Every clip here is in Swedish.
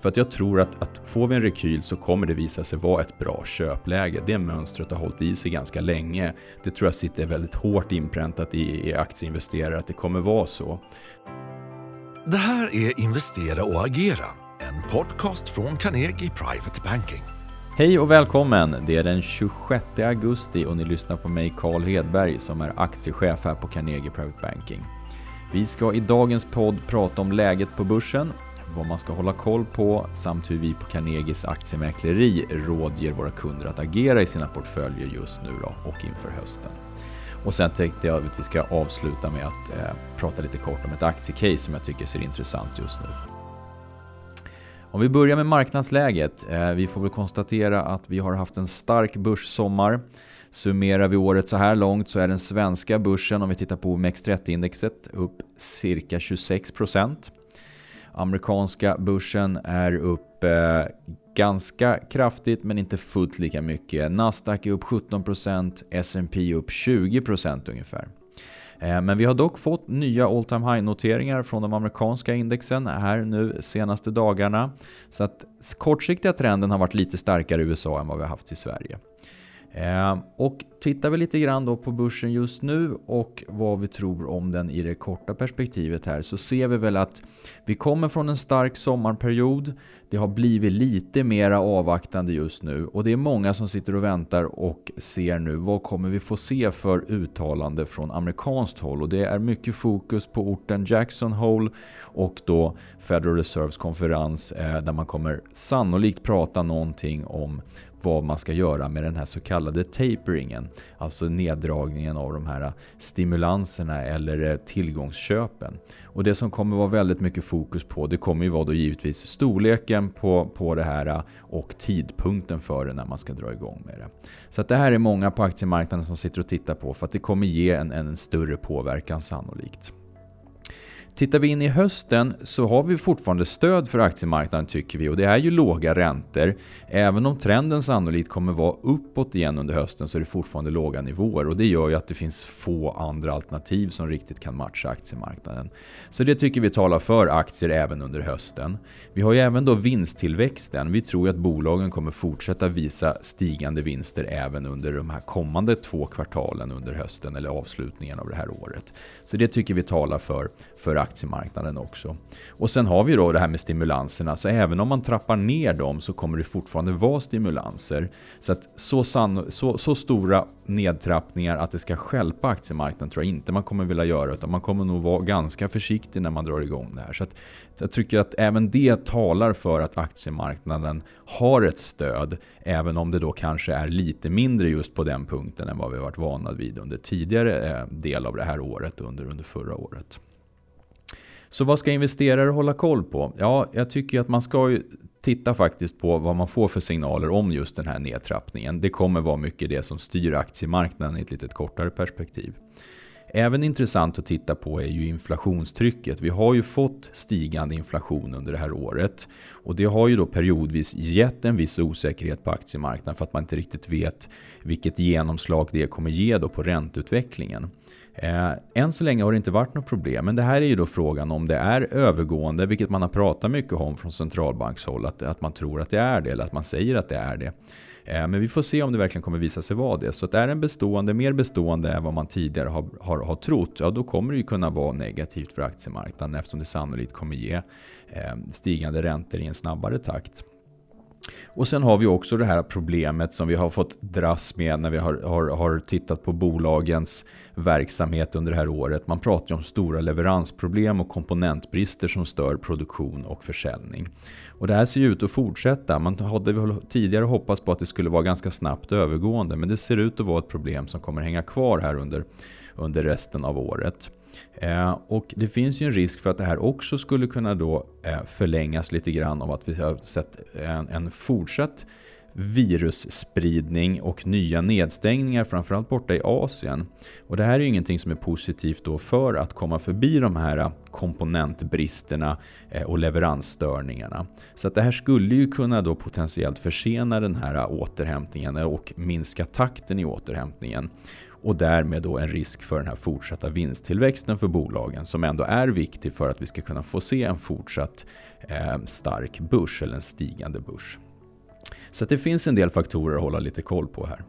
För att jag tror att, att får vi en rekyl så kommer det visa sig vara ett bra köpläge. Det mönstret har hållit i sig ganska länge. Det tror jag sitter väldigt hårt inpräntat i, i aktieinvesterare att det kommer vara så. Det här är Investera och agera, en podcast från Carnegie Private Banking. Hej och välkommen! Det är den 26 augusti och ni lyssnar på mig Carl Hedberg som är aktiechef här på Carnegie Private Banking. Vi ska i dagens podd prata om läget på börsen, vad man ska hålla koll på samt hur vi på Carnegies aktiemäkleri rådger våra kunder att agera i sina portföljer just nu då och inför hösten. Och sen tänkte jag att vi ska avsluta med att eh, prata lite kort om ett aktiecase som jag tycker ser intressant just nu. Om vi börjar med marknadsläget. Eh, vi får väl konstatera att vi har haft en stark börssommar. Summerar vi året så här långt så är den svenska börsen, om vi tittar på OMX30-indexet, upp cirka 26 Amerikanska börsen är upp eh, ganska kraftigt men inte fullt lika mycket. Nasdaq är upp 17%, S&P upp 20% ungefär. Eh, men vi har dock fått nya all time high-noteringar från de amerikanska indexen här nu senaste dagarna. Så att kortsiktiga trenden har varit lite starkare i USA än vad vi har haft i Sverige. Ehm, och tittar vi lite grann då på börsen just nu och vad vi tror om den i det korta perspektivet här så ser vi väl att vi kommer från en stark sommarperiod. Det har blivit lite mera avvaktande just nu och det är många som sitter och väntar och ser nu vad kommer vi få se för uttalande från amerikanskt håll och det är mycket fokus på orten Jackson Hole och då Federal Reserves konferens eh, där man kommer sannolikt prata någonting om vad man ska göra med den här så kallade taperingen. Alltså neddragningen av de här stimulanserna eller eh, tillgångsköpen. Och det som kommer vara väldigt mycket fokus på det kommer ju vara då givetvis storleken på, på det här eh, och tidpunkten för det när man ska dra igång med det. Så att det här är många på aktiemarknaden som sitter och tittar på för att det kommer ge en, en större påverkan sannolikt. Tittar vi in i hösten så har vi fortfarande stöd för aktiemarknaden tycker vi och det är ju låga räntor. Även om trenden sannolikt kommer vara uppåt igen under hösten så är det fortfarande låga nivåer och det gör ju att det finns få andra alternativ som riktigt kan matcha aktiemarknaden. Så det tycker vi talar för aktier även under hösten. Vi har ju även då vinsttillväxten. Vi tror ju att bolagen kommer fortsätta visa stigande vinster även under de här kommande två kvartalen under hösten eller avslutningen av det här året. Så det tycker vi talar för, för aktiemarknaden också. Och sen har vi då det här med stimulanserna, så även om man trappar ner dem så kommer det fortfarande vara stimulanser. Så att så, så, så stora nedtrappningar att det ska skälpa aktiemarknaden tror jag inte man kommer vilja göra, utan man kommer nog vara ganska försiktig när man drar igång det här. Så att jag tycker att även det talar för att aktiemarknaden har ett stöd, även om det då kanske är lite mindre just på den punkten än vad vi varit vana vid under tidigare eh, del av det här året under, under förra året. Så vad ska investerare hålla koll på? Ja, jag tycker att man ska titta faktiskt på vad man får för signaler om just den här nedtrappningen. Det kommer vara mycket det som styr aktiemarknaden i ett lite kortare perspektiv. Även intressant att titta på är ju inflationstrycket. Vi har ju fått stigande inflation under det här året. Och det har ju då periodvis gett en viss osäkerhet på aktiemarknaden för att man inte riktigt vet vilket genomslag det kommer ge då på ränteutvecklingen. Eh, än så länge har det inte varit något problem, men det här är ju då frågan om det är övergående, vilket man har pratat mycket om från centralbankshåll, att, att man tror att det är det, eller att man säger att det är det. Eh, men vi får se om det verkligen kommer visa sig vara det. Så att är den bestående, mer bestående än vad man tidigare har, har, har trott, ja då kommer det ju kunna vara negativt för aktiemarknaden eftersom det sannolikt kommer ge eh, stigande räntor i en snabbare takt. Och sen har vi också det här problemet som vi har fått dras med när vi har, har, har tittat på bolagens verksamhet under det här året. Man pratar ju om stora leveransproblem och komponentbrister som stör produktion och försäljning. Och det här ser ju ut att fortsätta. Man hade tidigare hoppats på att det skulle vara ganska snabbt övergående men det ser ut att vara ett problem som kommer hänga kvar här under, under resten av året. Eh, och det finns ju en risk för att det här också skulle kunna då eh, förlängas lite grann av att vi har sett en, en fortsatt virusspridning och nya nedstängningar framförallt borta i Asien. Och det här är ju ingenting som är positivt då för att komma förbi de här komponentbristerna eh, och leveransstörningarna. Så att det här skulle ju kunna då potentiellt försena den här återhämtningen och minska takten i återhämtningen och därmed då en risk för den här fortsatta vinsttillväxten för bolagen som ändå är viktig för att vi ska kunna få se en fortsatt eh, stark börs eller en stigande börs. Så det finns en del faktorer att hålla lite koll på här.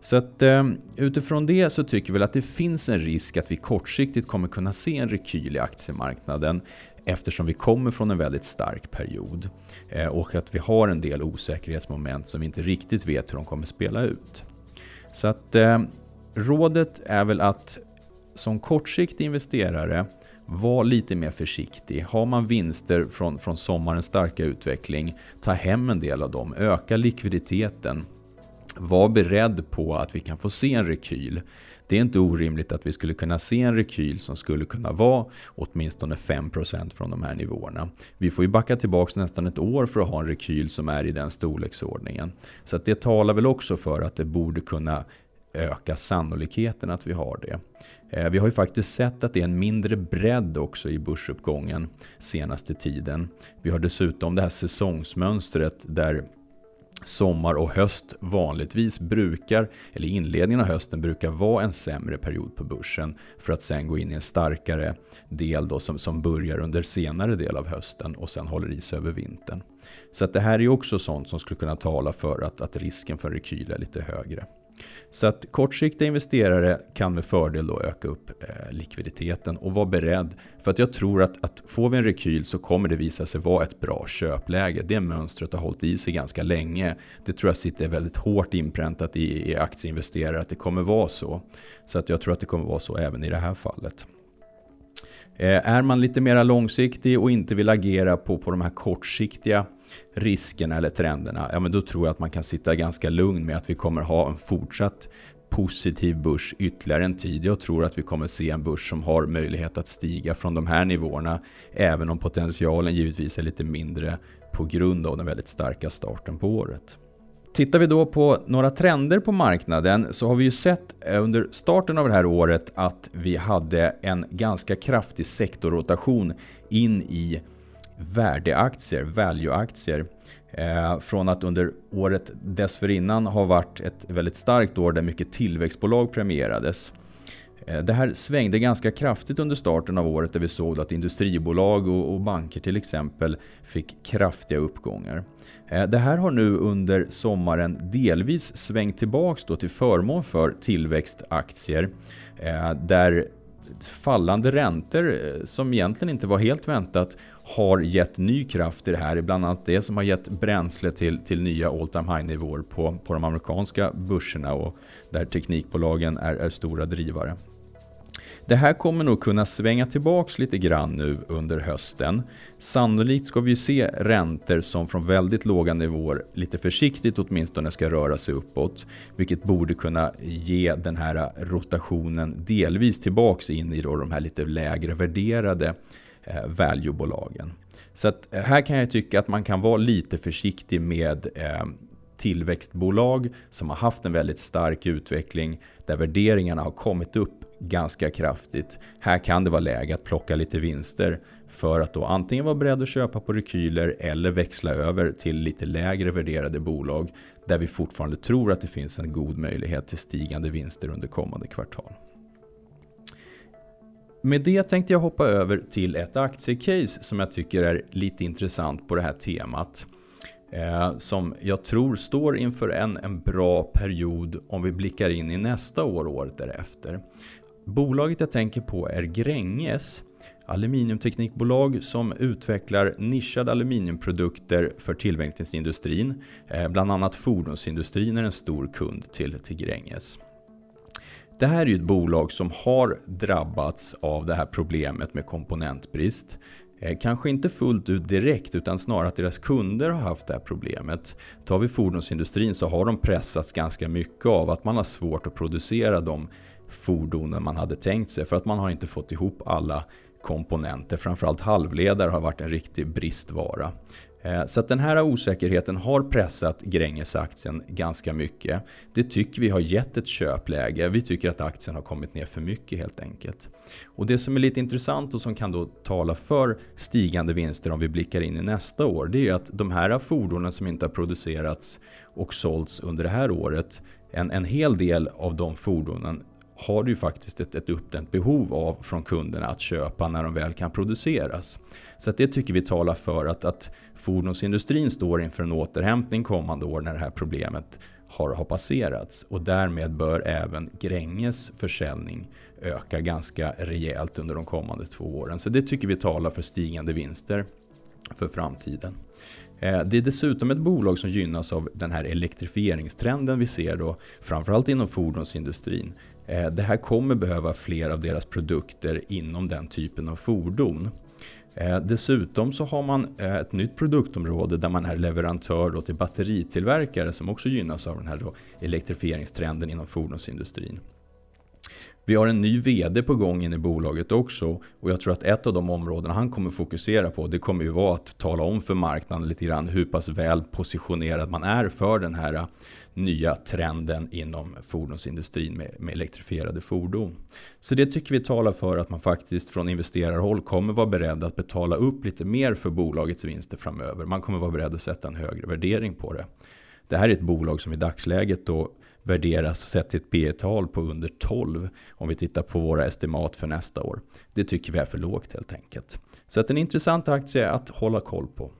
Så att eh, utifrån det så tycker vi att det finns en risk att vi kortsiktigt kommer kunna se en rekyl i aktiemarknaden eftersom vi kommer från en väldigt stark period eh, och att vi har en del osäkerhetsmoment som vi inte riktigt vet hur de kommer spela ut. Så att eh, rådet är väl att som kortsiktig investerare var lite mer försiktig. Har man vinster från, från sommarens starka utveckling, ta hem en del av dem, öka likviditeten. Var beredd på att vi kan få se en rekyl. Det är inte orimligt att vi skulle kunna se en rekyl som skulle kunna vara åtminstone 5% från de här nivåerna. Vi får ju backa tillbaka nästan ett år för att ha en rekyl som är i den storleksordningen. Så att det talar väl också för att det borde kunna öka sannolikheten att vi har det. Eh, vi har ju faktiskt sett att det är en mindre bredd också i börsuppgången senaste tiden. Vi har dessutom det här säsongsmönstret där sommar och höst vanligtvis brukar, eller inledningen av hösten brukar vara en sämre period på börsen för att sen gå in i en starkare del då som, som börjar under senare del av hösten och sen håller i sig över vintern. Så att det här är också sånt som skulle kunna tala för att, att risken för rekyl är lite högre. Så att kortsiktiga investerare kan med fördel då öka upp eh, likviditeten och vara beredd. För att jag tror att, att får vi en rekyl så kommer det visa sig vara ett bra köpläge. Det mönstret har hållit i sig ganska länge. Det tror jag sitter väldigt hårt inpräntat i, i aktieinvesterare att det kommer vara så. Så att jag tror att det kommer vara så även i det här fallet. Eh, är man lite mer långsiktig och inte vill agera på, på de här kortsiktiga riskerna eller trenderna, ja men då tror jag att man kan sitta ganska lugn med att vi kommer ha en fortsatt positiv börs ytterligare en tid. Jag tror att vi kommer se en börs som har möjlighet att stiga från de här nivåerna, även om potentialen givetvis är lite mindre på grund av den väldigt starka starten på året. Tittar vi då på några trender på marknaden så har vi ju sett eh, under starten av det här året att vi hade en ganska kraftig sektorrotation in i värdeaktier, valueaktier. Eh, från att under året dessförinnan ha varit ett väldigt starkt år där mycket tillväxtbolag premierades. Eh, det här svängde ganska kraftigt under starten av året där vi såg att industribolag och banker till exempel fick kraftiga uppgångar. Eh, det här har nu under sommaren delvis svängt tillbaks till förmån för tillväxtaktier eh, där fallande räntor eh, som egentligen inte var helt väntat har gett ny kraft i det här. Bland annat det som har gett bränsle till, till nya all time high nivåer på, på de amerikanska börserna och där teknikbolagen är, är stora drivare. Det här kommer nog kunna svänga tillbaks lite grann nu under hösten. Sannolikt ska vi se räntor som från väldigt låga nivåer lite försiktigt åtminstone ska röra sig uppåt. Vilket borde kunna ge den här rotationen delvis tillbaks in i då de här lite lägre värderade eh, valuebolagen. Så att eh, här kan jag tycka att man kan vara lite försiktig med eh, tillväxtbolag som har haft en väldigt stark utveckling där värderingarna har kommit upp ganska kraftigt. Här kan det vara läge att plocka lite vinster för att då antingen vara beredd att köpa på rekyler eller växla över till lite lägre värderade bolag där vi fortfarande tror att det finns en god möjlighet till stigande vinster under kommande kvartal. Med det tänkte jag hoppa över till ett aktiecase som jag tycker är lite intressant på det här temat. Eh, som jag tror står inför en, en bra period om vi blickar in i nästa år och året därefter. Bolaget jag tänker på är Gränges aluminiumteknikbolag som utvecklar nischade aluminiumprodukter för tillverkningsindustrin. Eh, bland annat fordonsindustrin är en stor kund till, till Gränges. Det här är ju ett bolag som har drabbats av det här problemet med komponentbrist. Eh, kanske inte fullt ut direkt utan snarare att deras kunder har haft det här problemet. Tar vi fordonsindustrin så har de pressats ganska mycket av att man har svårt att producera de fordonen man hade tänkt sig för att man har inte fått ihop alla komponenter. Framförallt halvledare har varit en riktig bristvara. Eh, så att den här osäkerheten har pressat Gränges-aktien ganska mycket. Det tycker vi har gett ett köpläge. Vi tycker att aktien har kommit ner för mycket helt enkelt. Och Det som är lite intressant och som kan då tala för stigande vinster om vi blickar in i nästa år. Det är att de här fordonen som inte har producerats och sålts under det här året. En, en hel del av de fordonen har du ju faktiskt ett, ett uppdämt behov av från kunderna att köpa när de väl kan produceras. Så det tycker vi talar för att, att fordonsindustrin står inför en återhämtning kommande år när det här problemet har, har passerats. Och därmed bör även Gränges försäljning öka ganska rejält under de kommande två åren. Så det tycker vi talar för stigande vinster för framtiden. Eh, det är dessutom ett bolag som gynnas av den här elektrifieringstrenden vi ser då, framförallt inom fordonsindustrin. Eh, det här kommer behöva fler av deras produkter inom den typen av fordon. Eh, dessutom så har man eh, ett nytt produktområde där man är leverantör till batteritillverkare som också gynnas av den här elektrifieringstrenden inom fordonsindustrin. Vi har en ny VD på gång in i bolaget också och jag tror att ett av de områden han kommer fokusera på det kommer ju vara att tala om för marknaden lite grann hur pass väl positionerad man är för den här äh, nya trenden inom fordonsindustrin med, med elektrifierade fordon. Så det tycker vi talar för att man faktiskt från investerarhåll kommer vara beredd att betala upp lite mer för bolagets vinster framöver. Man kommer vara beredd att sätta en högre värdering på det. Det här är ett bolag som i dagsläget då värderas sett till ett P tal på under 12 om vi tittar på våra estimat för nästa år. Det tycker vi är för lågt helt enkelt. Så att en intressant aktie att hålla koll på.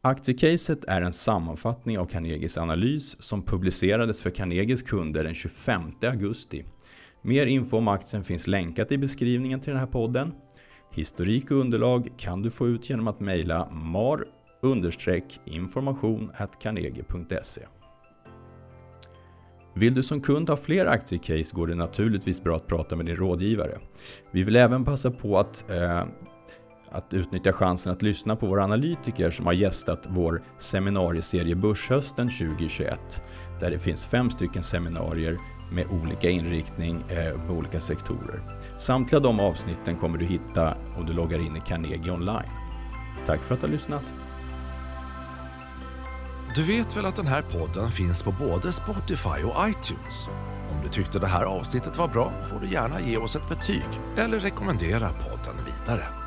Aktiecaset är en sammanfattning av Carnegies analys som publicerades för Carnegies kunder den 25 augusti. Mer info om aktien finns länkat i beskrivningen till den här podden. Historik och underlag kan du få ut genom att mejla mar information carnegie.se. Vill du som kund ha fler aktiecase går det naturligtvis bra att prata med din rådgivare. Vi vill även passa på att, eh, att utnyttja chansen att lyssna på våra analytiker som har gästat vår seminarieserie Börshösten 2021. Där det finns fem stycken seminarier med olika inriktning eh, på olika sektorer. Samtliga de avsnitten kommer du hitta om du loggar in i Carnegie online. Tack för att du har lyssnat! Du vet väl att den här podden finns på både Spotify och iTunes? Om du tyckte det här avsnittet var bra får du gärna ge oss ett betyg eller rekommendera podden vidare.